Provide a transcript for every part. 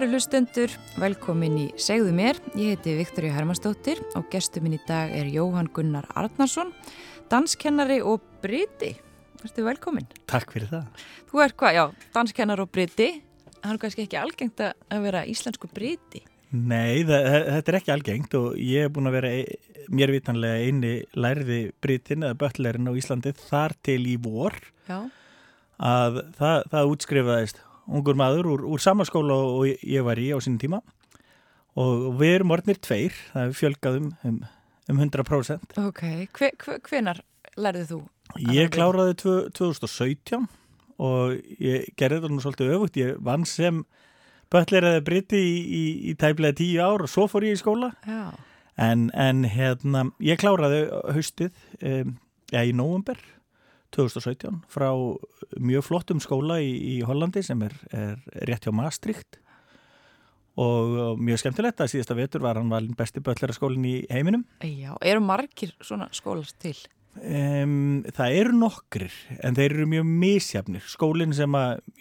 Kæru hlustendur, velkomin í Segðu mér. Ég heiti Viktoria Hermannsdóttir og gestur minn í dag er Jóhann Gunnar Arnarsson, danskennari og briti. Værstu velkomin. Takk fyrir það. Þú er hvað, já, danskennar og briti. Það er kannski ekki algengt að vera íslensku briti. Nei, það, þetta er ekki algengt og ég hef búin að vera mér vitanlega eini læriði britin eða böllerinn á Íslandi þar til í vor já. að það, það útskrifaðist ungur maður úr, úr samaskóla og ég var í á sínum tíma. Og við erum orðnir tveir, það er fjölgaðum um, um 100%. Ok, hve, hve, hvenar lærið þú? Ég kláraði 2017 og ég gerði þetta nú svolítið öfugt, ég vann sem bölleraði britti í, í, í tæplega tíu ár og svo fór ég í skóla. En, en hérna, ég kláraði haustið um, ja, í nógumber 2017 frá mjög flottum skóla í, í Hollandi sem er, er rétt hjá Maastricht og mjög skemmtilegt að síðasta vetur var hann valin besti bölleraskólin í heiminum. Já, eru margir svona skólast til? Um, það eru nokkrir en þeir eru mjög misjafnir. Skólinn sem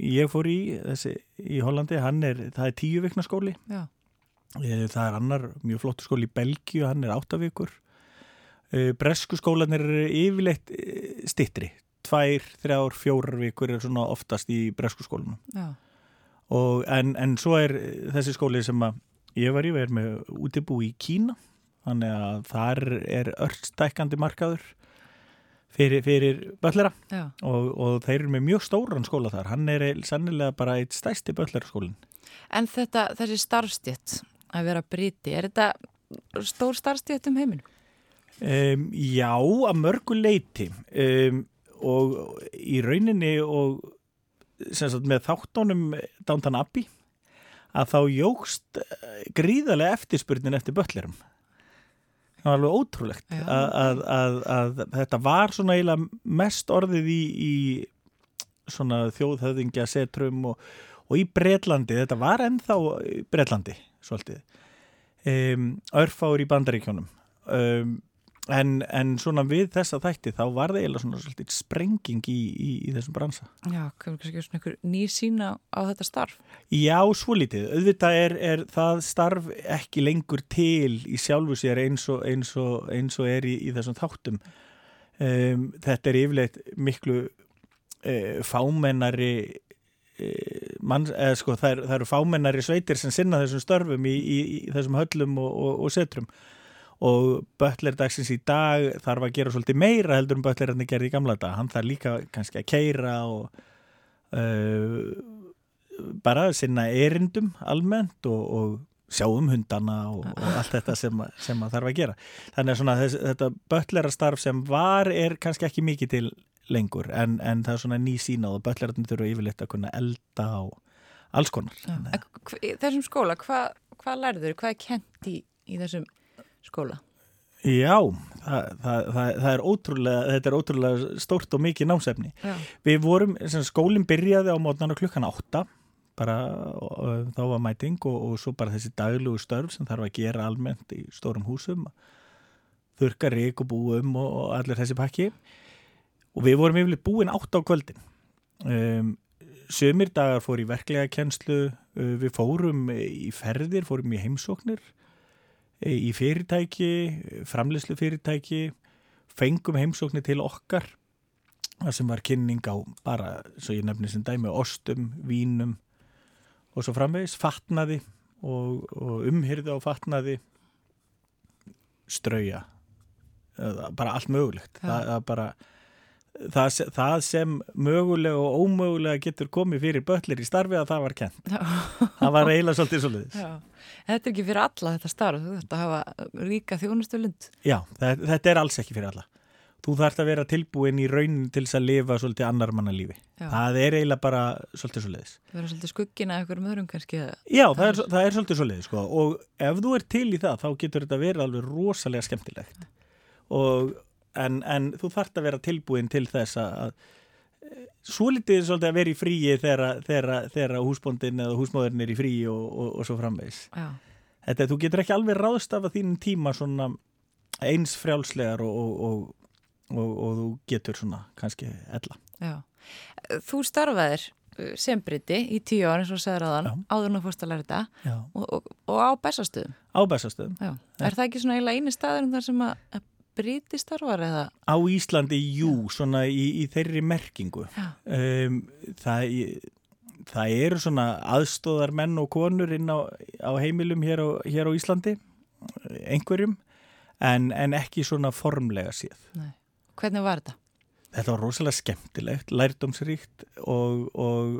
ég fór í þessi, í Hollandi, er, það er tíu vikna skóli. Já. Eh, það er annar mjög flottu skóli í Belgíu, hann er áttavíkur. Eh, bresku skólanir er yfirleitt eh, stittri tvær, þrjár, fjórar vikur er svona oftast í bresku skólunum en, en svo er þessi skóli sem ég var í við erum með útibú í Kína. Þannig að þar er örstækandi markaður fyrir, fyrir böllera. Og, og þeir eru með mjög stóran skóla þar. Hann er sannilega bara eitt stæsti bölleraskólin En þetta, þessi starfstjött að vera briti, er þetta stór starfstjött um heiminu? Um, já, að mörgu leiti um, og í rauninni og sagt, með þáttónum Downton Abbey að þá jógst eh, gríðarlega eftirspurnin eftir böllirum það var alveg ótrúlegt að, að, að, að þetta var svona eiginlega mest orðið í, í svona þjóðhöðingja setrum og, og í Breitlandi, þetta var ennþá Breitlandi svolítið. Um, örfáur í bandaríkjónum um, En, en svona við þessa þætti þá var það eiginlega svona svolítið sprenging í, í, í þessum bransa. Já, kannski svona einhver nýr sína á þetta starf? Já, svo litið. Auðvitað er, er það starf ekki lengur til í sjálfu sér eins og, eins og, eins og er í, í þessum þáttum. Um, þetta er yfirleitt miklu uh, fámennari uh, mann, eða sko það, er, það eru fámennari sveitir sem sinna þessum störfum í þessum höllum og, og setrum og böllir dagsins í dag þarf að gera svolítið meira heldur um böllir en það gerði í gamla dag hann þarf líka kannski að keira og uh, bara sinna erindum almennt og, og sjáum hundana og, og allt þetta sem, sem að þarf að gera. Þannig að svona, þess, þetta böllerastarf sem var er kannski ekki mikið til lengur en, en það er svona ný sína og böllerarnir þurfa yfirleitt að kunna elda og alls konar. Þessum skóla, hvað hva lærður, hvað er kent í, í þessum skóla? Já, það, það, það, það er ótrúlega, þetta er ótrúlega stórt og mikið námsefni. Já. Við vorum, skólinn byrjaði á mótnan og klukkan átta, bara þá var mæting og, og svo bara þessi daglugu störf sem þarf að gera almennt í stórum húsum, þurka rík og búum og, og allir þessi pakki og við vorum yfirlega búin átta á kvöldin. Um, sömur dagar fór í verklega kjenslu, uh, við fórum í ferðir, fórum í heimsóknir í fyrirtæki, framleyslu fyrirtæki, fengum heimsóknir til okkar það sem var kynning á bara, svo ég nefnir sem dæmi, ostum, vínum og svo framvegis, fatnaði og, og umhyrði á fatnaði strauja bara allt mögulegt. Ja. það, það bara það, það sem mögulega og ómögulega getur komið fyrir böllir í starfi að það var kent það var eiginlega svolítið svolítið Þetta er ekki fyrir alla þetta starf þú þurft að hafa ríka þjónustulund. Já, þetta er alls ekki fyrir alla. Þú þarfst að vera tilbúin í raunin til þess að lifa svolítið annar manna lífi. Já. það er eiginlega bara svolítið svolítið Það er svolítið skuggina eða einhverjum öðrum kannski Já, það er, það er svolítið svolítið sko. og ef þú er til í það þá getur þetta verið alveg rosalega skemmtilegt. Og en, en þú þart að vera tilbúin til þess að svo litið svolítið að vera í fríi þegar húsbóndin eða húsmóðurinn er í fríi og, og, og svo framvegs þetta, þú getur ekki alveg ráðstafa þínum tíma svona eins frjálslegar og, og þú getur svona kannski ella Já. Þú starfaðir uh, sem briti í tíu ára eins og segður aðan áður nú fórst að læra þetta og, á bestastöðum. Á bestastöðum. Já. Er það ekki svona eini staður þar sem að briti starfar eða? Á Íslandi, jú, Já. svona í, í þeirri merkingu. Um, það, það eru svona aðstóðar menn og konur inn á, á heimilum hér á, hér á Íslandi, einhverjum, en, en ekki svona formlega síð. Nei. Hvernig var þetta? Þetta var rosalega skemmtilegt, lærdomsríkt og, og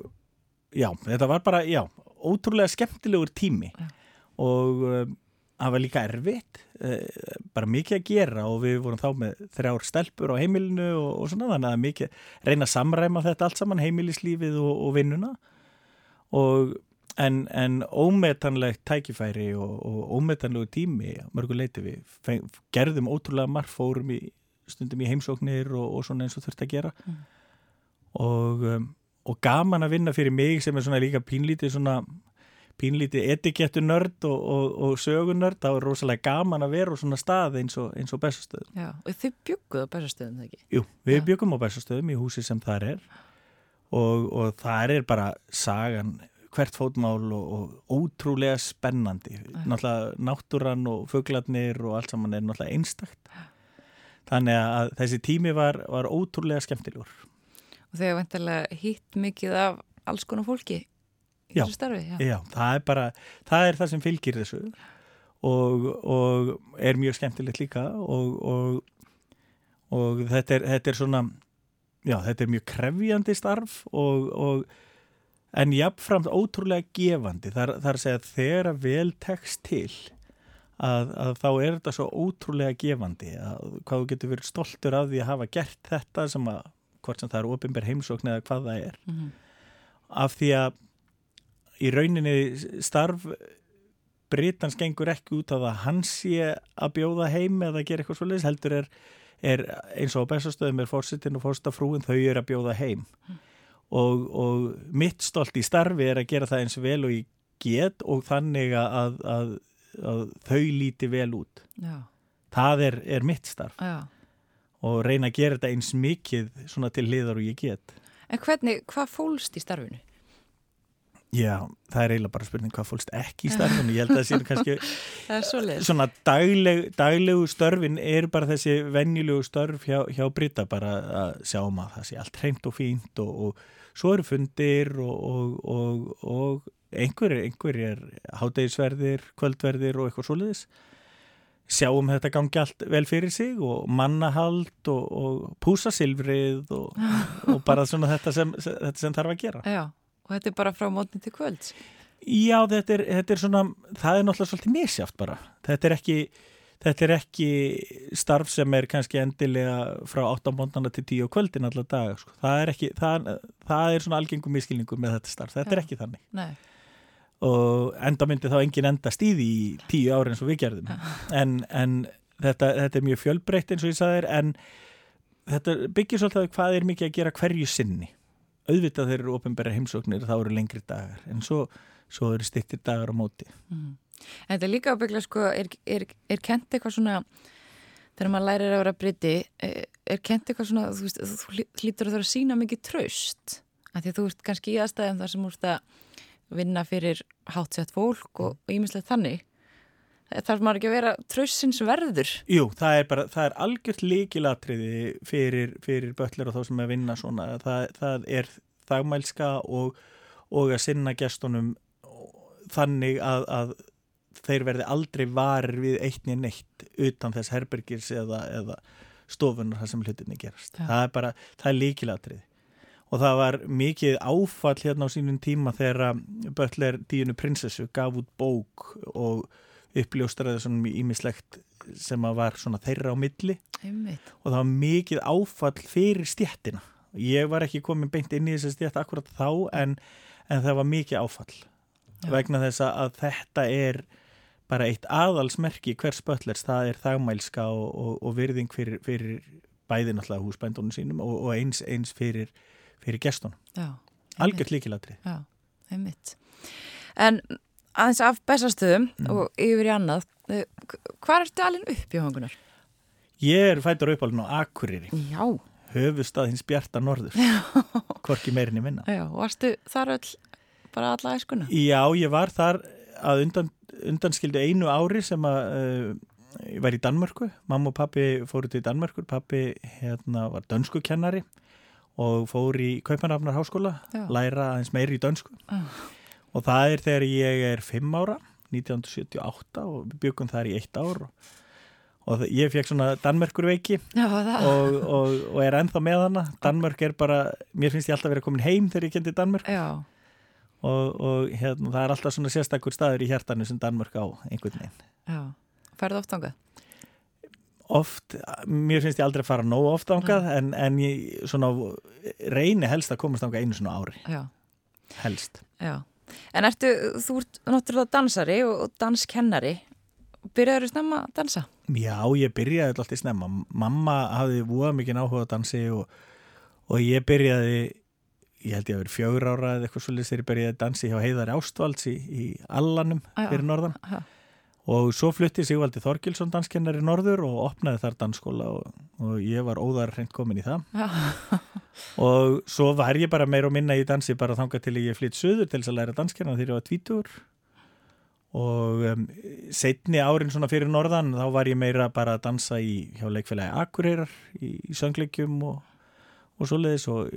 já, þetta var bara, já, ótrúlega skemmtilegur tími ja. og um, það var líka erfitt, uh, bara mikið að gera og við vorum þá með þrjár stelpur á heimilinu og, og svona þannig að mikið reyna að samræma þetta allt saman, heimilislífið og, og vinnuna og en, en ómetanlegt tækifæri og ómetanlegu tími, mörguleiti við feng, gerðum ótrúlega marg fórum í stundum í heimsóknir og, og svona eins og þurft að gera mm. og, um, og gaman að vinna fyrir mig sem er svona líka pínlítið svona pínlítið etikettu nörd og, og, og sögunörd, þá er rosalega gaman að vera á svona stað eins og, og bestastöðum. Já, og þið bygguð á bestastöðum, það ekki? Jú, við Já. byggum á bestastöðum í húsi sem það er og það er bara sagan, hvert fótmál og ótrúlega spennandi. Já. Náttúrulega náttúran og föglarnir og allt saman er náttúrulega einstakt. Þannig að þessi tími var, var ótrúlega skemmtilegur. Og þegar vantilega hýtt mikið af alls konar fólki já, þessu starfi? Já, já það, er bara, það er það sem fylgir þessu og, og er mjög skemmtilegt líka og, og, og þetta, er, þetta er svona, já þetta er mjög krefjandi starf og en jáfnframt ótrúlega gefandi. Það er að segja að þegar vel tekst til að, að þá er þetta svo ótrúlega gefandi að hvað þú getur verið stoltur af því að hafa gert þetta sem að hvort sem það er ofinber heimsókn eða hvað það er mm -hmm. af því að í rauninni starf Britans gengur ekki út af að hans sé að bjóða heim eða gera eitthvað svolítið heldur er, er eins og á bestastöðum er fórsettin og fórstafrúin þau er að bjóða heim mm. og, og mitt stolt í starfi er að gera það eins vel og ég get og þannig að, að að þau líti vel út Já. það er, er mitt starf Já. og reyna að gera þetta eins mikið svona til liðar og ég get En hvernig, hvað fólst í starfinu? Já, það er eiginlega bara spurning hvað fólst ekki í starfinu. Ég held að það séu kannski svona dagleg, daglegu störfin er bara þessi venjulegu störf hjá, hjá Brita bara að sjá maður um það sé allt hreint og fínt og, og svo eru fundir og, og, og einhverjir, einhverjir hátægisverðir, kvöldverðir og eitthvað svoleiðis. Sjáum þetta gangi allt vel fyrir sig og mannahald og, og púsasilfrið og, og bara svona þetta sem, þetta sem þarf að gera. Já, og þetta er bara frá mótni til kvölds Já, þetta er, þetta er svona það er náttúrulega svolítið misjáft bara þetta er ekki Þetta er ekki starf sem er kannski endilega frá 8 mótnana til 10 kvöldin allar dag. Sko. Það, er ekki, það, það er svona algengum miskilningur með þetta starf. Þetta Já. er ekki þannig. Nei og enda myndi þá engin enda stíði í tíu ári eins og við gerðum en, en þetta, þetta er mjög fjölbreytt eins og ég sagði þér en þetta byggir svolítið hvað er mikið að gera hverju sinni auðvitað þeir eru ofinbæra heimsóknir þá eru lengri dagar en svo, svo eru stittir dagar á móti. Mm. En þetta er líka ábygglega sko er, er, er kent eitthvað svona þegar maður lærir að vera briti er, er kent eitthvað svona þú, veist, þú hlýtur að það að sína mikið traust? Af því að þú ert kannski í aðstæðum þar sem úrst að vinna fyrir hátsett fólk og íminslega þannig þarf maður ekki að vera trössins verður? Jú, það er bara, það er algjört líkilatriði fyrir, fyrir böllir og þá sem er vinna svona, það, það er þagmælska og, og að sinna gestunum þannig að, að þeir verði aldrei varir við eittni neitt utan þess herbergis eða, eða stofunar það sem hlutinni gerast, ja. það er bara það er líkilatriði og það var mikið áfall hérna á sínum tíma þegar Böttler díunu prinsessu gaf út bók og uppljóstraði svona ímislegt sem að var svona þeirra á milli Einmitt. og það var mikið áfall fyrir stjættina ég var ekki komin beint inn í þessi stjætt akkurat þá en, en það var mikið áfall Já. vegna þess að þetta er bara eitt aðalsmerki hvers Böttlers, það er þagmælska og, og, og virðing fyrir, fyrir bæði náttúrulega húsbændunum sínum og, og eins, eins fyrir fyrir gestunum. Algjört líkilatri. Já, einmitt. En aðeins af bestastöðum mm. og yfir í annað, hvað ertu alveg upp í hangunar? Ég er fættur upp alveg á Akureyri. Já. höfustað hins bjarta norður hvorki meirinni minna Já, varstu þar öll bara alla æskuna? Já, ég var þar að undan, undanskildu einu ári sem að uh, ég var í Danmörku mamma og pappi fóru til Danmörkur pappi hérna var dönsku kennari og fór í Kaupanrafnar háskóla Já. læra aðeins meiri í dönsku Ah. Og það er þegar ég er 5 ára 1978 og við byggum þar í eitt ár. Og, og ég fekk svona Danmörkurveiki og, og, og er ennþá með hana. Danmörk er bara, mér finnst ég alltaf verið að komin heim þegar ég kendi Danmörk. Já, og, og hérna, það er alltaf svona sérstakur staður í hjartanu sem Danmörk á einhvern veginn. Færðu oft ángað? oft, mér finnst ég aldrei að fara nóg oft ángað en, en ég svona reyni helst að komast ángað einu svona ári. Já, helst. Já. En ertu, þú ert náttúrulega dansari og danskennari. Byrjaður þú snemma að dansa? Já, ég byrjaði alltaf í snemma mamma hafði búið mikið áhuga á dansi og, og ég byrjaði ég held ég að vera fjögur ára eða eitthvað svolítið þegar ég byrjaði að dansi hjá Heiðari Ástvalds í, í Allanum Já. fyrir norðan Já. Og svo flutti Sigvaldi Þorgilsson danskennari norður og opnaði þar dansskóla og, og ég var óðar hreint komin í það. Og svo var ég bara meir og minna í dansi bara þangað til ég flytt söður til þess að læra danskenna þegar ég var tvítur og um, setni árin svona fyrir norðan þá var ég meira bara að dansa í hjá leikfélagi Akureyrar í, í söngleikjum og, og svoleiðis. Og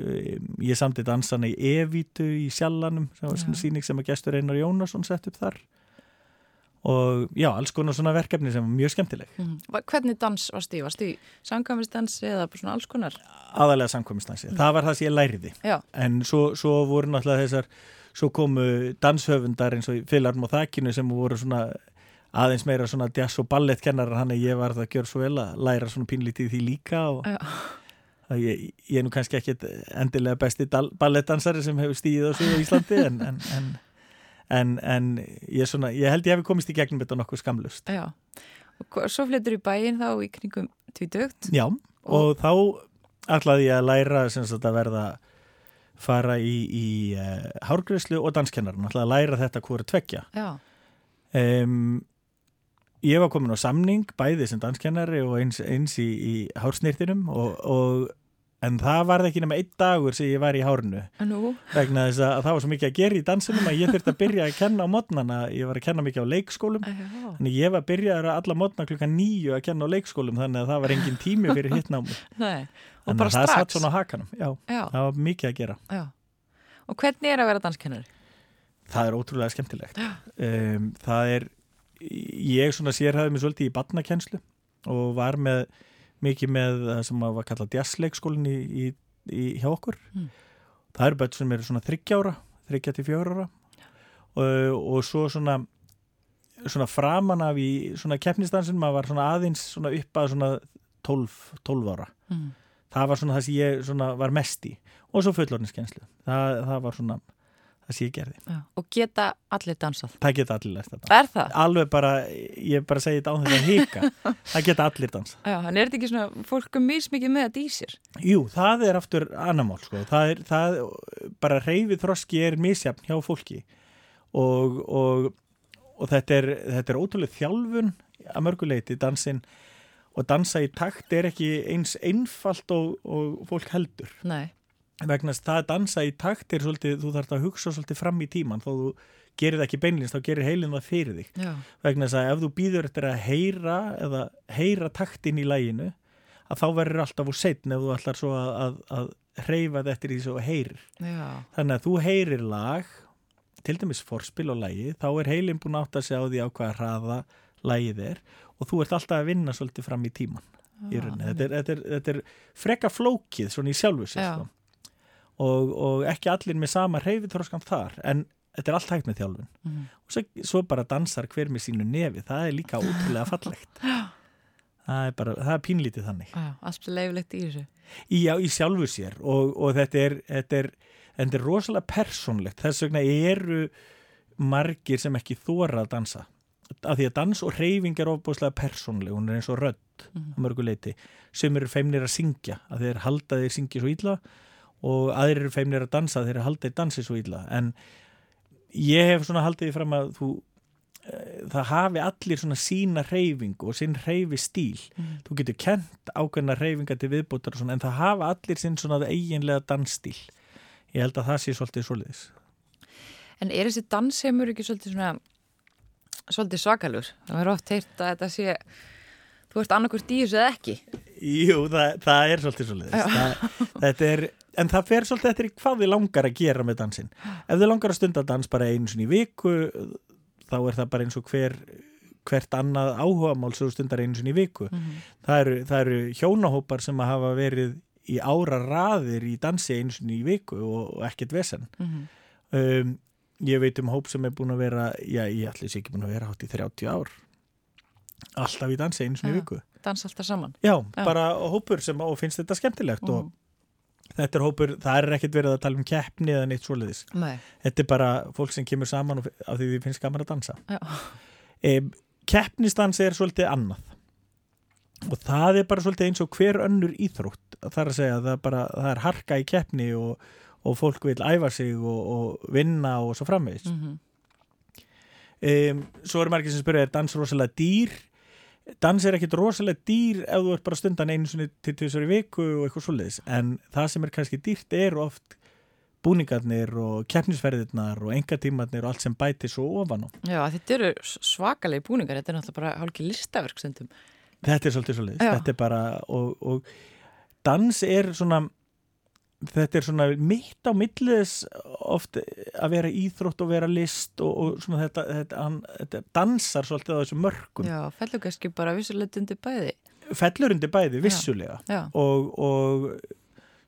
ég samti dansana í Evítu í Sjallanum sem var svona síning sem að gestur Einar Jónasson sett upp þar og já, alls konar svona verkefni sem var mjög skemmtileg Mhm. Va- Hvernig dans varstu í? Varstu í samkvæmisdansi eða svona alls konar? aðalega samkominnstansi, það var það sem ég læriði Já, en svo, svo voru náttúrulega þessar svo komu danshöfundar eins og Filarm og Þakinu sem voru svona aðeins meira svona jazz og ballettkennarar hann að ég var það að gjöra svo vel að læra svona pínlítið því líka og já, ég, ég er nú kannski ekki endilega besti ballettdansari sem hefur stíðið á sig á Íslandi en, en, en, en, en ég, svona, ég held ég hefði komist í gegnum þetta nokkuð skamlust já. Og svo flyttur í bæinn þá í kringum tvítugt. Já, og, þá ætlaði ég að læra sem sagt að verða fara í, í uh, hárgreyslu og danskennaran, ætlaði að læra þetta hvori tvekja Já, um, ég var komin á samning bæði sem danskennari og eins, eins í, í hársnýrtinum og, og en það varð ekki nema einn dagur sem ég var í hárnu en nú? vegna þess að það var svo mikið að gera í dansinum að ég þurfti að byrja að kenna á modnana ég var að kenna mikið á leikskólum. Þannig ég var að byrja alla modna klukkan nýju að kenna á leikskólum þannig að það var engin tími fyrir hittnámi þannig að það satt svona á hakanum já, Já, það var mikið að gera. Já. Og hvernig er að vera danskennari? það er ótrúlega skemmtilegt. Um, það er ég svona sérhæði mig svolítið í barnakenslu og var með mikið með sem að var kallað jazzleikskólin í, í, í hjá okkur. Mm. það eru börn sem eru svona þryggjára þryggja til fjögur ára. Og, og svo svona svona framan af í svona keppnistansin maður var svona aðeins svona upp að svona 12, 12 ára. Mm. það var svona það sem ég svona var mest í. Og svo fullorðinskenslu það, það var svona það sem ég gerði Já. Og geta allir dansað? það geta allir þetta Er það? alveg bara, ég bara segi þetta á þess að hika það geta allir dansa Já, en er þetta ekki svona, fólk er mismikið með þetta í sér? Jú, það er aftur annamál sko. það er, það, bara reyfið þroski er misjafn hjá fólki og, og, og þetta er, þetta er ótrúlega þjálfun að mörguleiti dansin og dansa í takt er ekki eins einfalt og, og fólk heldur Nei. Vegna að það að dansa í takt er svolítið, þú þarf að hugsa svolítið fram í tíman þó þú gerir það ekki beinlins, þá gerir heilin það fyrir þig Já, vegna að ef þú býður eftir að heyra eða heyra taktin í læginu að þá verður alltaf úr setn ef þú ætlar svo að, að, að hreyfa þetta eftir því svo heyrir. já, Þannig að þú heyrir lag, til dæmis forspil og lægi, þá er heilin búin átt að segja á því á hvaða hraða lægið er og þú ert alltaf að vinna svolítið fram í tíman. Í rauninni. Þetta, er, þetta, er, þetta er freka flókið svona í sjálfu sér. Og, og ekki allir með sama hreyfiþróskan þar en þetta er allt hægt með þjálfun Mhm. og svo, svo bara dansar hver með sínu nefi það er líka ótrúlega fallegt það er bara, það er pínlítið þannig allt leifilegt í þessu. í, já, í sjálfu sér og, og þetta er þetta er, þetta er rosalega persónlegt þess vegna eru margir sem ekki þóra að dansa af því að dans og reyfing er ofbúslega persónleg, hún er eins og rödd Mhm. að mörgu leiti, sem eru feimnir að syngja að þeir halda þeir syngja svo illa og aðrir eru feimnir að dansa þeir halda þeir dansi svo illa. En ég hef svona haldið fram að þú eh, það hafi allir svona sína reyfingu og sinn reyfi stíl Mhm. þú getur kent ákveðna reyfinga til viðbótar og svona, en það hafa allir sinn svona eiginlega dansstíl ég held að það sé svolítið svoleiðis. En er þessi dansheimur ekki svolítið svona svolítið svakalur? Það verður oft heyrt að þetta sé þú ert annarkvort í þessu eða ekki. Jú, það, það er svolítið svoleiðis. Það, þetta er, en það fer svolítið eftir í hvað þið langar að gera með dansinn ef þið langar að stunda dans bara einu sinni í viku þá er það bara eins og hver hvert annað áhugamál sem stundar einu sinni í viku það, eru, það eru hjónahópar sem að hafa verið í ára raðir í dansi einu sinni í viku og, og ekkert vesen Mhm. um, ég veit um hóp sem er búin að vera já, ég ætli sér ekki búin að vera hátt í 30 ár alltaf í dansi einu sinni í Já. viku Dans alltaf saman Já, Já. bara hópur sem og finnst þetta skemmtilegt og Mhm. Þetta er hópur, það er ekkert verið að tala um keppni eða neitt svoleiðis. Nei, Þetta er bara fólk sem kemur saman af því því finnst gaman að dansa. E, keppnistansi er svolítið annað og það er bara svolítið eins og hver önnur íþrótt. Það er að segja að það er, bara, það er harka í keppni og, og fólk vil æfa sig og, og vinna og svo framvegis. mhm, um, svo eru margir sem spyrja er dans rosalega dýr dans er ekkit rosalega dýr ef þú ert bara stundan einu sinni til þessari viku og eitthvað svoleiðis. En það sem er kannski dýrt er oft búningarnir og keppnisferðirnar og engatímarnir og allt sem bæti svo ofan á. Já, þetta eru svakalegi búningar. Þetta er náttúrulega bara hálki listaverk stundum. Þetta er svolítið svoleiðis. Já. þetta er bara og, og dans er svona þetta er svona mitt á milliðis oft að vera íþrótt og vera list og, og svona þetta, þetta, hann, þetta dansar svolítið á þessu mörgum Já, fellur kannski bara vissulegt undir bæði. Fellur undir bæði vissulega. Já, og, og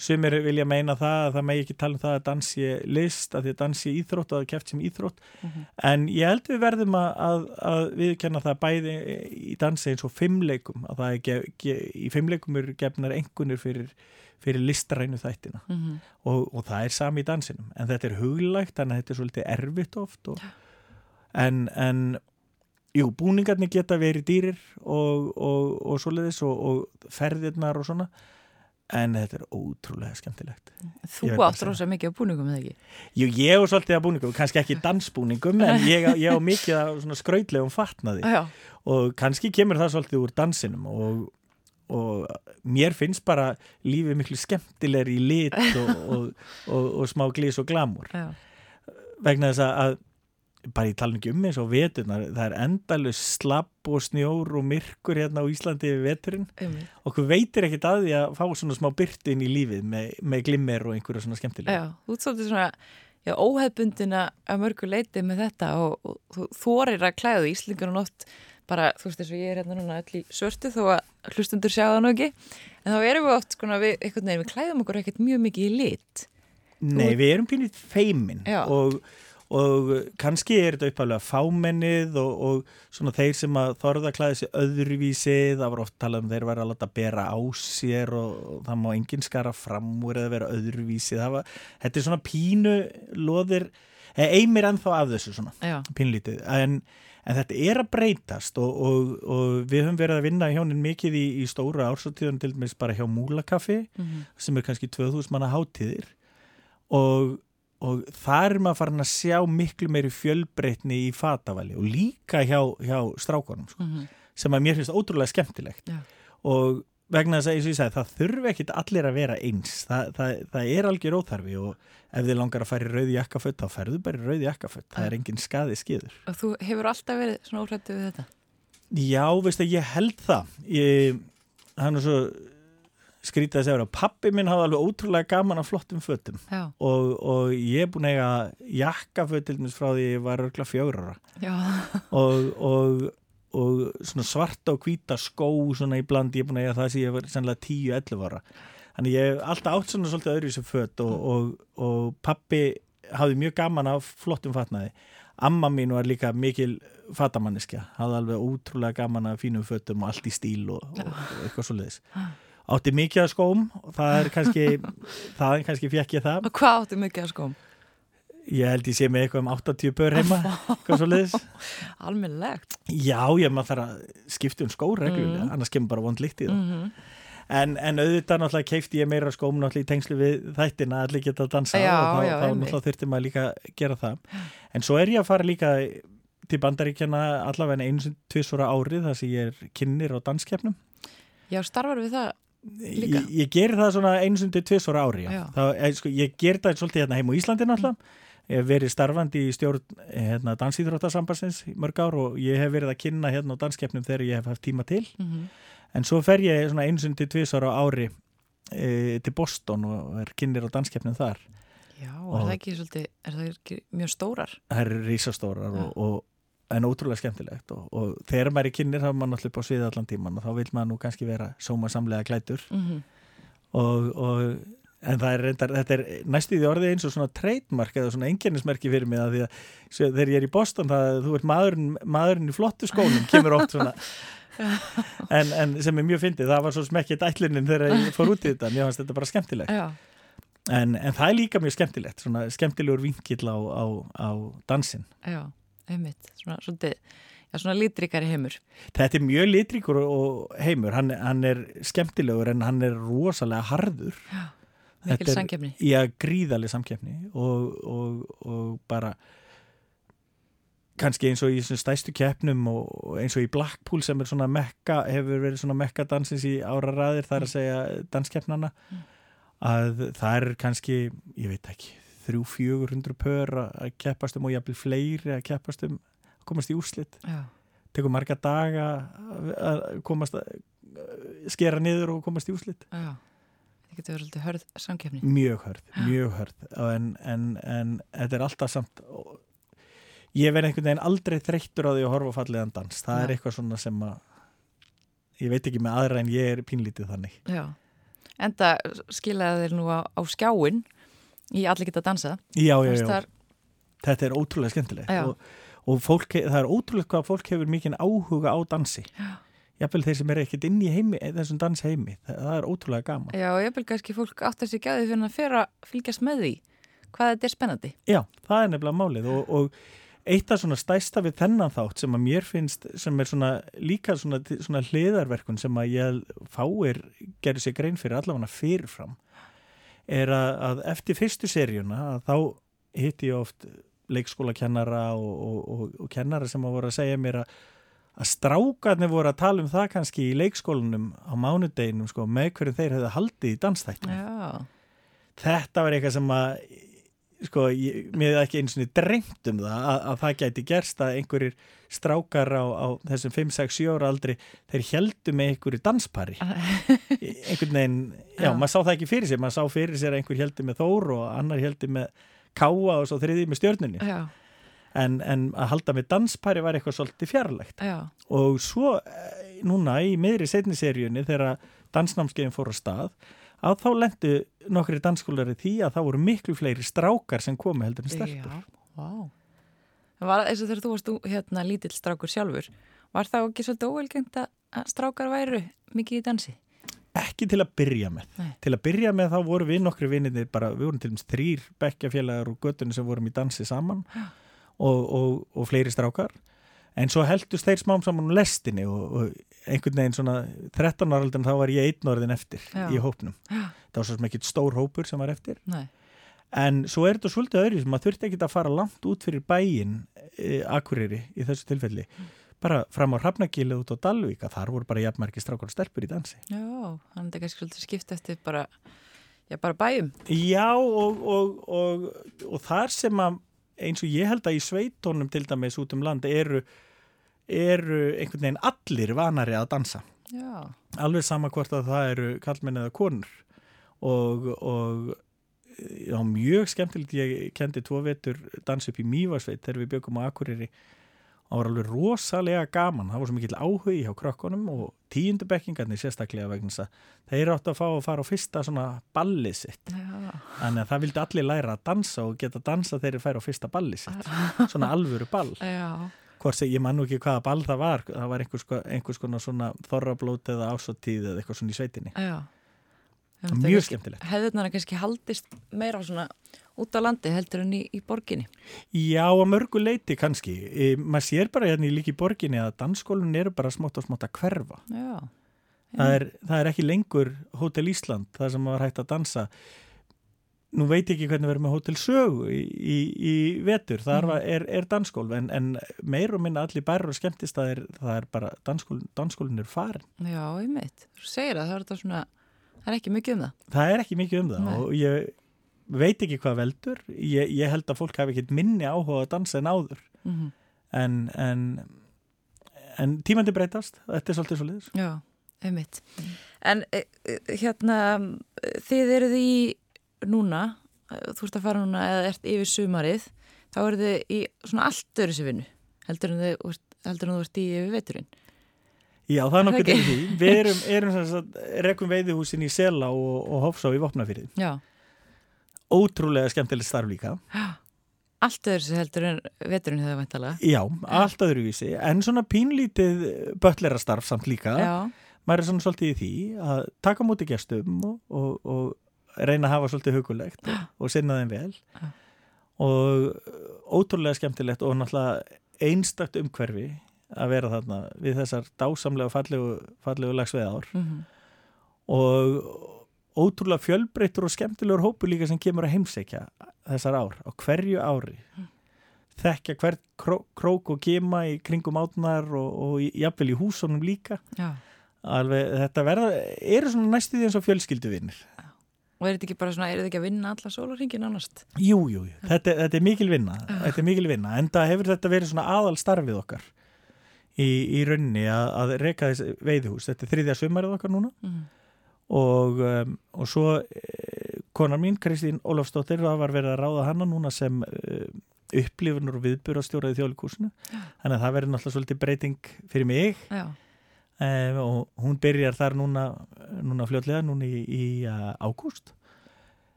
sumir vilja meina það að það megi ekki tala um það að dansi list, að því að dansi íþrótt og að keft sem íþrótt. Mhm. en ég held við verðum að, að, að viðkenna það bæði í dansi eins og fimmleikum að það er í fimmleikum eru gefnar engunir fyrir, fyrir listarænu þættina. Mhm, og, og það er sami í dansinum. En þetta er huglægt, þannig að þetta er svolítið erfitt oft og, en, en jú, búningarnir geta verið dýrir og, og, og svoleiðis og, og ferðirnar og svona. En þetta er ótrúlega skemmtilegt. Þú átt rosa mikið á búningum eða ekki? Jú, ég er svolítið að búningum, kannski ekki dansbúningum en ég, á- ég á mikið svona skrautlegum fatnaði. Já, og kannski kemur það svolítið úr dansinum og, og mér finnst bara lífið miklu skemmtilegri í lit og, og, og, og smá glís og glamur já, vegna þess að, að bara ég tala ekki um eins og veturnar það er endalus slapp og snjór og myrkur hérna á Íslandi við veturinn. Um okkur veitir ekkit að því að fá svona smá byrtu inn í lífið með, með glimmer og einhverju svona skemmtilega. Já, þú ert svolítið svona já, óhefbundina að mörgu leiti með þetta og, og þú þorir að klæða því Íslingur og nótt bara, þú veist þess að ég er hérna núna öll í svörtu þó að hlustundur sjá það nú ekki. En þá erum við oft sko við, einhvern veginn, við klæðum okkur ekkert mjög mikið í lit. Nei, við erum pínit feimin og, og kannski er þetta uppálega fámennið og, og svona þeir sem að þorða að klæða sig öðruvísi, það var oft talað um þeir var að láta bera á sér og, og það má enginn skara fram úr eða vera öðruvísi, það var, þetta er svona pínu loðir, einmir ennþá af þessu svona, pínlítið, en, en þetta er að breytast og, og, og við höfum verið að vinna hjónin mikið í, í stóra ársóttíðun til dæmis bara hjá Múlakaffi mhm, sem er kannski 2000 manna hátíðir. Og, og þar er maður farin að sjá miklu meiri fjölbreytni í fatavali og líka hjá, hjá strákonum sko, mhm, sem að mér finnst ótrúlega skemmtilegt. Já. og vegna þess að ég sagði það þurfi ekkit allir að vera eins. Það, það, það er algjör óþarfi og ef þið langar að fara í rauði jakkaföld þá ferðu bara í rauði jakkaföld, það er engin skaði skiður og þú hefur alltaf verið svona óhrættu við þetta? Já, veist að ég held það. Ég, hann er svo skrítið að segja að pappi minn hafði alveg ótrúlega gaman af flottum fötum. Já, og, og ég er búin að eiga jakkaföt til dæmis frá því ég var örgla já, og, og, og svarta og hvíta skó svona í bland, ég er búin að eiga það sem ég var sannlega 10-11 ára. Þannig ég hef alltaf átt svona svolítið öðru í þessu föt og, og, og pappi hafði mjög gaman af flottum fatnaði. Amma mín var líka mikil fatamanniska, hafði alveg ótrúlega gaman af fínum fötum og allt í stíl og, og, og eitthvað svoleiðis. Átti mikið af skóm og það er kannski það er kannski fekk ég það. Og hvað áttu mikið að skóm? Ég held ég sé með eitthvað um 80 bör heima, eitthvað svo leiðis. Almennilegt Já, ég maður þarf að skipta um skór reglulega, Mm. annars kemur bara vond líkt í það. mm En, en auðvitað náttúrulega keifti ég meira skóm náttúrulega í tengslu við þættina að allir geta að dansa Já, og þá, já, þá náttúrulega þurfti maður líka að gera það. En svo er ég að fara líka til bandaríkjana allavega einu sem tvisvara árið þar sem ég er kynir á danskeppnum Já, starfar við það? Ég, ég ger það svona einu sem tvisvara ári. Þá, eh, sko, ég ger það svolítið hérna heim á Íslandi náttúrulega Ég hef verið starfandi í stjórn hérna, dansýþróttasambansins mörg ár og ég hef verið að kynna hérna á danskeppnum þegar ég hef haft tíma til. Mm en svo fer ég svona einu sem til tvisvara ári e, til Boston og er kynir á danskeppnum þar. Já, er Og- það ekki svolítið, er það ekki mjög stórar? það er rísastórar Já. og, og, en ótrúlega skemmtilegt og, og þegar maður er kynir þá er maður náttúrulega upp á sviði allan tíman og þá vil maður nú kannski vera sóma samlega klætur Mm og, og en það er reyndar, þetta er næstu því orðið eins og svona trademark eða svona enginnismerki fyrir mig að því að þegar ég er í Boston það þú ert maðurinn, maðurinn í flottu skónum kemur oft svona. En, en sem er mjög fyndið, það var svo smekkið ætlunin þegar ég fór út í þetta, mér fannst þetta bara skemmtilegt. Já, en, en það er líka mjög skemmtilegt svona skemmtilegur vinkill á, á, á dansin já, einmitt. Svona, svolítið, já, svona lítrikari heimur. Þetta er mjög litríkur og heimur, hann, hann er skemmtilegur en hann er rosalega harður. Mikil samkefni að gríðaleg samkeppni og, og, og bara kannski eins og í stæstu keppnum og eins og í Blackpool sem er svona mekka, hefur verið svona mekka dansins í ára ræðir, það er að segja danskeppnana Mm. að það er kannski, ég veit ekki þrjú, fjögur hundru pör að keppast um og jafnvel fleiri að keppast um að komast í úrslit. Já, tekur marga daga að- komast að skera niður og komast í úslit já Það getur verið svolítið hörð samkefni mjög hörð, mjög hörð. En, en, en þetta er alltaf samt ég verð einhvern veginn aldrei þreyttur á því að horfa á fallegan dans. Það er Já. eitthvað svona sem að ég veit ekki með aðra en ég er pínlítið þannig. Já, enda skilaði þeir nú á, á skjáin í allir geta dansa já, já, já, þar- þetta er ótrúlega skemmtilegt og, og fólk, það er ótrúlega hvað fólk hefur mikinn áhuga á dansi. Já. Jafnvel þeir sem er ekkert inn í heimi þessum dans heimi, það, það er ótrúlega gaman. Já, og vil kannski fólk átt að sig gæði fyrir að fyrir að fylgjast með því hvað þetta er spennandi. Já, það er nefnilega málið og, og eitt af svona stæsta við þennan þátt sem að mér finnst, sem er svona líka svona, svona hliðarverkun sem að ég fáir gerir sig grein fyrir allavega fyrirfram er að, að eftir fyrstu seríuna að þá hitti ég oft leikskólakennara og, og, og kennara sem að voru að segja mér að að strákarnir voru að tala um það kannski í leikskólanum á mánudeginum sko, með hverju þeir hefðu haldið í dansþættum Já, þetta var eitthvað sem að sko, ég, mér hefði ekki eins og drengt um það að, að það gæti gerst að einhverjir strákar á, á þessum 5-6-7 ára aldri þeir heldu með einhverju danspari. Einhvern veginn, já, Já. maður sá það ekki fyrir sér maður sá fyrir sér að einhver heldu með Þór og annar heldu með Káa og svo þriði með stjörnunni. Já, en, en að halda með danspari var eitthvað svolítið fjarlægt já, og svo eh, núna í miðri setni seríunni þegar dansnámskeiðin fór á stað að þá lendu nokkri dansskólari því að það voru miklu fleiri strákar sem komu heldur en stelpur. já, vá Það var eins og þegar þú varst hérna lítill strákur sjálfur var það ekki svolítið óvelgengt að strákar væru mikið í dansi? Ekki til að byrja með. Nei. Til að byrja með þá voru við nokkri vinnir bara, við vorum til dæmis þrýr bekkjafélagar og göttunni sem vorum í dansi saman og, og, og fleiri strákar. En svo heldust þeir smám saman um lestinni og, og einhvern veginn svona 13 ára aldrei þá var ég einn orðin eftir Já. í hópnum. Já. Það var svo sem ekkit stór hópur sem var eftir. Nei, En svo er þetta svolítið öðru sem að þurfti ekki að fara langt út fyrir bæin e, Akureyri í þessu tilfelli. Bara fram á Hrafnagili út á Dalvík að þar voru bara jafnmarki strákar og stelpur í dansi. já, þannig að kannski svolítið skipt eftir bara, já, bara bæjum Já og, og, og, og þar sem að eins og ég held að í sveitónum til dæmis út um land eru, eru einhvern veginn allir vanari að dansa. Já, Alveg sama hvort að það eru kallmenn eða konur. Og, og já, mjög skemmtilegt ég kendi tvo vetur dans upp í Mývarsveit þegar við byggum á Akureyri. Það var alveg rosalega gaman það var svo mikill áhugi hjá krökkunum og tíundubekkingarnir sérstaklega vegna þess að þeir áttu að fá að fara á fyrsta svona ballið sitt. Já, þannig að það vildi allir læra að dansa og geta dansa þegar þeir færa á fyrsta ballið sitt svona alvöru ball hvort ég man nú ekki hvaða ball það var það var einhvers, einhvers konar svona þorrablót eða ásóttíð eða eitthvað svona í sveitinni já. mjög skemmtilegt Hefðirnar er kannski haldist meira svona út á landi heldur en í, í borginni. Já, að mörgu leiti kannski. E, maður sér bara hérna í líki borginni að dansskólinn eru bara smátt og smátt að hverfa. Já, Það er, það er ekki lengur Hotel Ísland, það sem var hægt að dansa. Nú veit ég ekki hvernig erum með Hotel Sögu í, í, í vetur, Mhm. var, er, er dansskólf en, en meir og minna allir bærar og skemmtist það er, það er bara dansskólin, dansskólin er farin. Já, ég meit. Þú segir að það er svona, það er ekki mikið um það. Það er ekki mikið um það Nei. og ég veit ekki hvað veldur. Ég, ég held að fólk hafi ekkit minni áhuga að dansa en áður Mm en, en, en tímandi breytast, þetta er svolítið svolítið. Já, einmitt. En e, e, hérna, þið eruð í núna, e, þú ert að fara núna eða ert yfir sumarið, þá eruð þið í svona allt öðru sér vinnu, heldur en þið heldur en þú ert í yfir veturinn. Já, það er nokkuð Það til því. Við erum, erum sem sagt, rekum veiðihúsin í Sela og, og Hofsá í Vopnafyrði. Já, Ótrúlega skemmtilegt starf líka. allt öðru sér heldur en veturinn hefur væntalega. Já, allt öðruvísi, en svona pínlítið bötlerastarf samt líka. Já, er svona svolítið í því að taka á móti gestum og, og, og reyna að hafa svolítið hugulegt og, sinna þeim vel. Og ótrúlega skemmtilegt og náttúrulega einstakt umhverfi að vera þarna við þessar dásamlega fallegu, fallegu lagsveðár mm og ótrúlega fjölbreyttur og skemmtilegur hópu líka sem kemur að heimsækja þessar ár á hverju ári. Þekkja hvert kró, krók og gema í kringum átnar og, og í- jafnvel í húsunum líka. Já. alveg þetta verða eru svona næstu því eins og fjölskylduvinnir Og er þetta ekki bara svona, er þetta ekki að vinna alla sólarringin annast? Jú, jú, jú. Þetta, þetta er mikil vinna. Þetta er mikil vinna, en það hefur þetta verið svona aðal starfið okkar. Í, í rauninni að, að reka þessi veiðhús þetta er þriðja sumarið okkar núna. Mm. og, um, og svo eh, konar mín, Kristín Ólafsdóttir það var verið að ráða hana núna sem uh, upplifunur og viðburastjóraði þjóðlikúsinu þannig að það verið náttúrulega svolítið breyting fyrir mig. Já, um, og hún byrjar þar núna, núna fljótlega núna í, í uh, ágúst.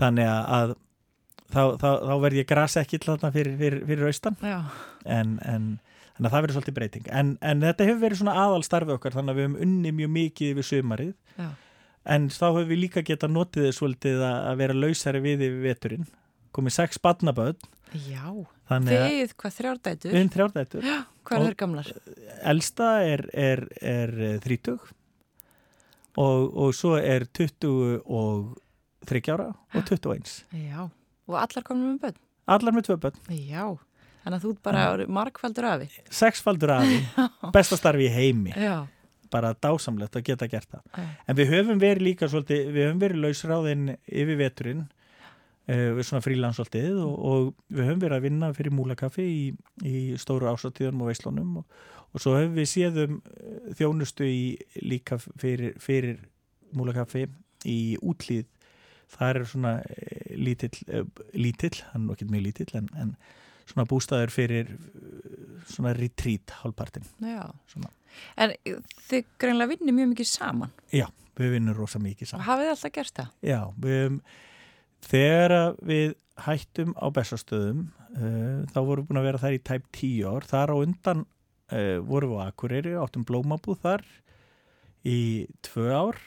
Þannig að þá, þá, þá verð ég grasa ekki þarna fyrir, fyrir, fyrir austan. En, en þannig að það verður svolítið breyting. En, en þetta hefur verið svona aðal starfið okkar þannig að við höfum unni mjög mikið yfir sumarið. Já. en þá höfum við líka getað notið þess að, að vera lausari við yfir veturinn. Komið sex badnaböð Já, þið, hvað þrjárdætur? við erum þrjárdættur Já, hvað er gamlar? elsta er, er, er eh, þrítug og, og svo er 20 og 30 ára og 21 Já, og allar komum með börn? allar með tvö börn, Já, þannig að þú bara mm. margfaldur afi. sexfaldur afi besta starfi í heimi Já, bara dásamlegt að geta gert það já, En við höfum verið líka svolítið, við höfum verið lausráðinn yfir veturinn, svona frílans svolítið og, og við höfum verið að vinna fyrir múlakaffi í, í stóru ásáttíðunum og veislunum og, og svo höfum við séðum þjónustu í líka fyrir, fyrir múlakaffi í útlýð. Það er svona uh, lítill, lítill, hann er nokkið mjög lítill en, en svona bústæður fyrir svona retreat hálfpartin. Svona. En þið greinlega vinnir mjög mikið saman Já, við vinnum rosa mikið saman. og hafið þið alltaf gert það? Já, við, þegar að við hættum á bestastöðum uh, þá vorum við búin að vera þar í tæp tíu ár. Þar á undan uh, vorum við á Akureyri, áttum blómabúð þar í tvö ár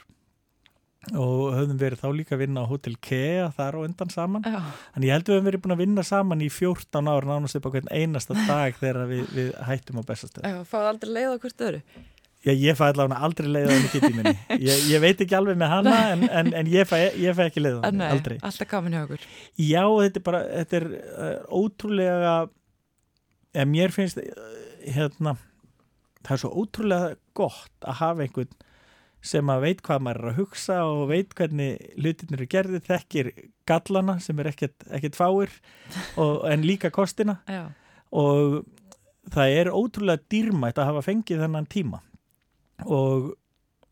og höfðum verið þá líka að vinna á Hotel Kea þar á undan saman. Já, Þannig ég held við höfum verið búin að vinna saman í 14 ár nánast upp á hvern einasta dag þegar við, við hættum á bestastöðum. já fáið aldrei leið á hvert öðru? Já, ég fæ allavega aldrei leið á henni kitti minni. Ég, ég veit ekki alveg með hana en, en, en ég, fæ, ég fæ ekki leið á henni, Nei, aldrei. alltaf gaman hjá okkur. Já, þetta er bara, þetta er uh, ótrúlega, eða mér finnst, uh, hérna, það er svo ótrúlega gott að hafa einhvern sem að veit hvað maður er að hugsa og veit hvernig hlutinir eru gerði, þekkir gallana sem er ekkert, ekkert fáir og, en líka kostina Já, og það er ótrúlega dýrmætt að hafa fengið þennan tíma og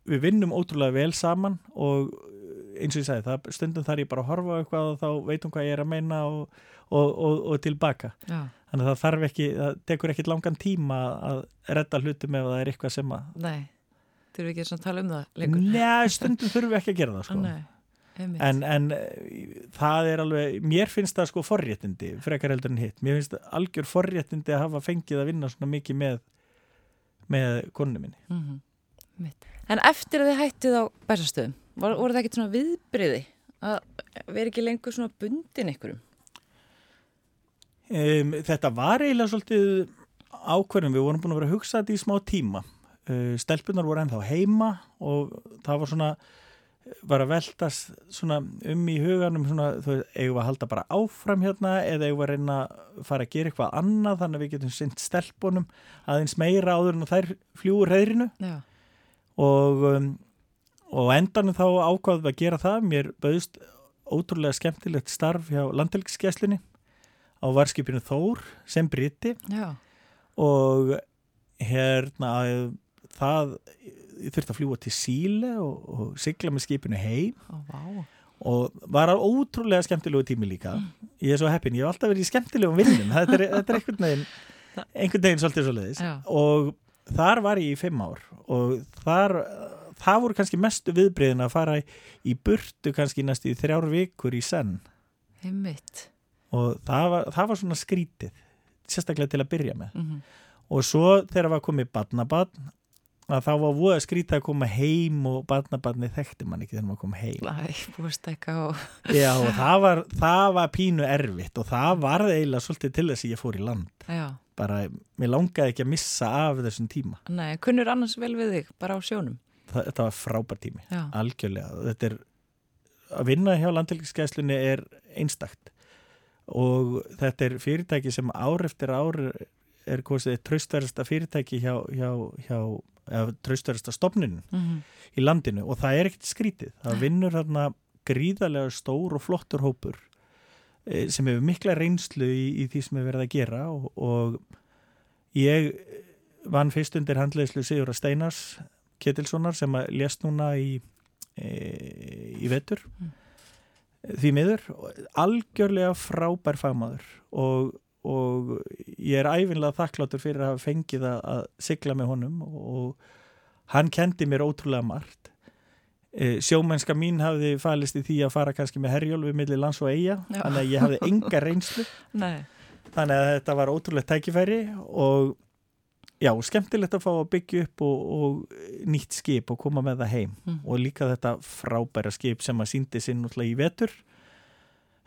við vinnum ótrúlega vel saman og eins og ég sagði, það, stundum þar ég bara horfa eitthvað og þá veitum hvað ég er að meina og, og, og, og tilbaka já, þannig að það þarf ekki, það tekur ekkit langan tíma að redda hlutum ef það er eitthvað sem að nei. Þurfum við ekki að tala um það lengur? Nei, stundum þurfum við ekki að gera það sko. En, en eh, það er alveg mér finnst það sko forréttindi frekar heldur en hitt, mér finnst algjör forréttindi að hafa fengið að vinna svona mikið með með konu minni Mm Mitt. En eftir að þið hættið á bæsastöðum, voru, voru það ekkert svona viðbriði að vera ekki lengur svona bundin ykkurum? um, þetta var eiginlega svolítið ákverðum, við vorum búin að vera að hugsa þetta í smá tíma. Uh, stelpunar voru ennþá heima og það var svona var að veltast svona um í huganum svona, þú veist, eigum við að halda bara áfram hérna eða eigum við að reyna að fara að gera eitthvað annað þannig að við getum synt stelpunum aðeins meira áður en þær fljúur reyðrinu Já, og, um, og endanum þá ákvaðum við að gera það. Mér bauðist ótrúlega skemmtilegt starf hjá landhelgiskeslinni á varskipinu Þór sem briti. Já, og hérna það þurfti að fljúa til Síle og, og sigla með skipinu heim. Ó, vá. og var á ótrúlega skemmtilegu tími líka. Ég er svo heppin, ég hef alltaf verið í skemmtilegum vinnum. Þetta er, þetta er einhvern veginn einhvern veginn svolítið svo leiðis og þar var ég í fimm ár og þar það voru kannski mestu viðbreyðin að fara í, í burtu kannski næstu í þrjár vikur í senn. Einmitt. og það var, það var svona skrítið sérstaklega til að byrja með. Mm og svo þegar var komið badnabann að þá var voða skrítið að koma heim og badnabanni þekkti man ekki þegar maður kom heim. Æ, búist ekki á... Já, og það var, það var pínu erfitt og það var eiginlega svolítið til þess að ég fór í land. Já, bara, mér langaði ekki að missa af þessum tíma. Nei, kunnur annars vel við þig, bara á sjónum. það, þetta var frábær tími, Já, algjörlega. Þetta er, að vinna hjá landhelgiskeislunni er einstakt. Og þetta er fyrirtæki sem ár eftir ár er kosið traustverðasta fyrirtæki hjá, hjá, hjá eða traustverðasta stopnin mm í landinu og það er ekkert skrítið. Það vinnur þarna gríðarlega stór og flottur hópur eh, sem hefur mikla reynslu í, í því sem hefur verið að gera og, og ég vann fyrst undir handleyslu Sigur Steinars Ketilssonar sem að lést núna í, e, í vetur. Mm. því miður algjörlega frábær fagmaður og, og ég er æfinlega þakkláttur fyrir að hafa fengið að, að sigla með honum og hann kendi mér ótrúlega margt. E, sjómennska mín hafði falist í því að fara kannski með herjólfi millir lands og eiga Já. þannig að ég hafði enga reynslu. Nei, þannig að þetta var ótrúlega tækifæri og já, skemmtilegt að fá að byggja upp og, og nýtt skip og koma með það heim. Mm. og líka þetta frábæra skip sem að síndi sinn náttúrulega í vetur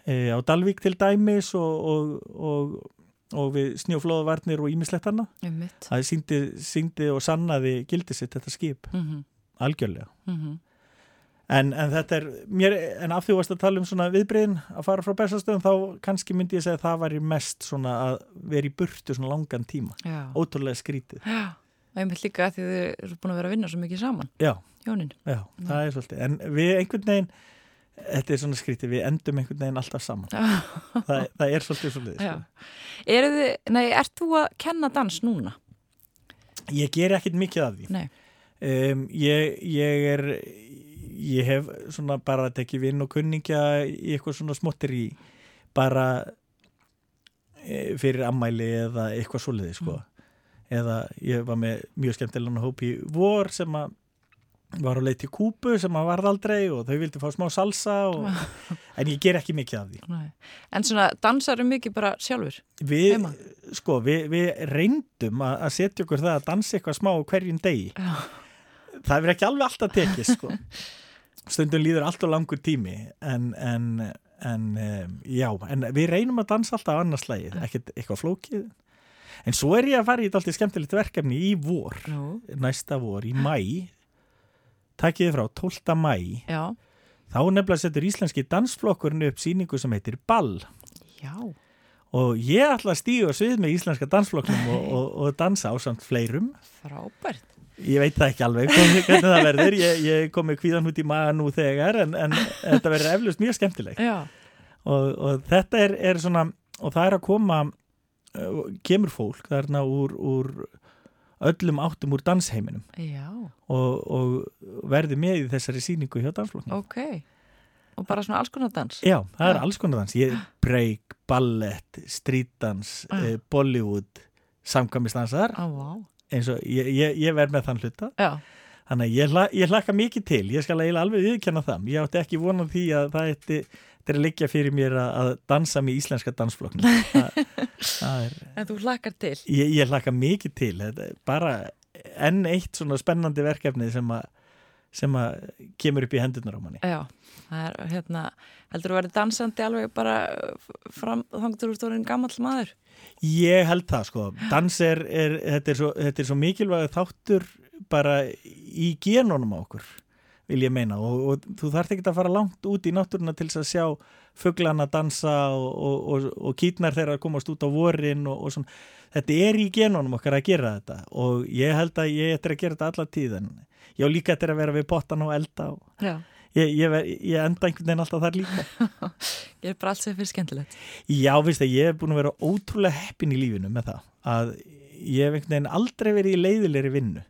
e, á Dalvík til dæmis og, og, og, og við snjóflóðavarnir og einmitt. það síndi, síndi og sannaði gildi sitt þetta skip, Mm -hmm. algjörlega. Mm en, en þetta er, mér, en af því að varst að tala um svona viðbriðin að fara frá bestastöðum þá kannski myndi ég segja að það væri mest svona að vera í burtu svona langan tíma. Já, ótrúlega skrítið. Já, einmitt líka því þið eru búin að vera að vinna svo mikið saman, já, hjónin. já, það er svolítið. En við einhvern veginn þetta er svona skrítið, við endum einhvern veginn alltaf saman það, það er svolítið svolítið sko. Eru þið, nei, ert þú að kenna dans núna? ég ger ekkert mikið af því um, ég, ég er ég hef svona bara tekið vinn og kunningja í eitthvað svona smottir í bara e, fyrir ammæli eða eitthvað svoleiði sko. eða ég var með mjög skemmtilega hóp í vor sem að var á leið til Kúbu sem að varð aldrei og þau vildi fá smá salsa og, en ég ger ekki mikið af því Nei. En svona, dansar um mikið bara sjálfur? við, Heima? sko, við, við reyndum að, setja okkur það að dansa eitthvað smá hverjum degi Já. það er ekki alveg alltaf tekið sko. stundum líður allt og langur tími en, en, en um, já, en við reynum að dansa alltaf á annars slægið, ekkert eitthvað flókið en svo er ég að fara í þetta alltaf skemmtilegt verkefni í vor, Nú, næsta vor í mæ takkið frá 12. mæ já, þá nefnilega setur íslenski dansflokkurinn upp síningu sem heitir Ball. Já, og ég ætla að stíga á svið með íslenska dansflokknum og, og, og dansa á samt fleirum. Frábært. Ég veit það ekki alveg hvernig það verður, ég, ég kom með kvíðan út í maga nú þegar en, en þetta verður eflust mjög skemmtilegt. Og, og þetta er, er svona, og það er að koma, uh, kemur fólk þarna úr, úr öllum áttum úr dansheiminum og, og verði með í þessari síningu hjá dansflokknum. ok. Og bara svona alls konar dans? Já, það er Já. alls konar dans, ég, break, ballett, streetdans, Já. uh, Bollywood, samkvæmistansar, Á, vá. eins og ég, ég, ég verð með þann hluta. Já, Þannig að ég, ég hlakka mikið til, ég skal eiginlega alveg viðkenna það. Ég átti ekki vonað því að það þetta er liggja fyrir mér að, dansa með íslenska er, en þú hlakkar til? ég, ég hlakka mikið til, bara enn eitt svona spennandi verkefni sem að, sem að kemur upp í hendurnar á manni. Já, það er hérna, heldur þú að vera dansandi alveg bara fram þangtur úr stórin gamall maður? Ég held það sko, dans er, er, þetta er svo, þetta er svo mikilvæg þáttur bara í genunum á okkur. vil ég meina. Og, og þú þarf ekki að fara langt út í náttúruna til þess að sjá fugglana dansa og, og, og kýtnar þeirra að komast út á vorin og svona, þetta er í genónum okkar að gera þetta og ég held að ég ættir að gera þetta alla tíðan ég á líka ættir að vera við potan og elda og ég, ég, ég enda einhvern veginn alltaf þar líka. Ég er bara alls eða fyrir skemmtilegt. Já, viðst að ég hef búin að vera ótrúlega heppin í lífinu með það að ég hef einhvern veginn aldrei verið í leiðilegri vinnu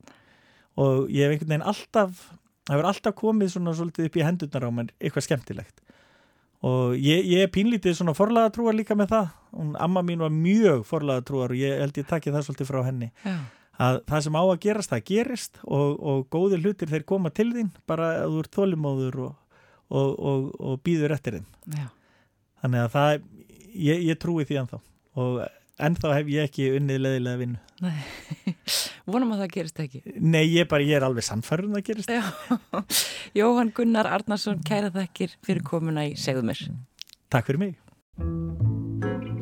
og ég hef einhvern veginn alltaf það verður alltaf komið svona svolítið upp í hendurnar á mér eitthvað skemmtilegt. Og ég, ég er pínlítið svona forlaðatrúar líka með það. Og amma mín var mjög forlaðatrúar og ég held ég takki það svolítið frá henni. Já. að það sem á að gerast, það gerist og, og góðir hlutir þeir koma til þín bara að þú ert þólimóður og, og, og býður eftir þeim. Já. þannig að það ég, ég trúi því ennþá. Og ennþá hef ég ekki unnið leðilega vinnu. Nei, vonum að það gerist ekki. Nei, ég, bara, ég er alveg sannfærun að gerist. Jóhann Gunnar Arnarsson, kæra þakkir fyrir komuna í Segðumir Takk fyrir mig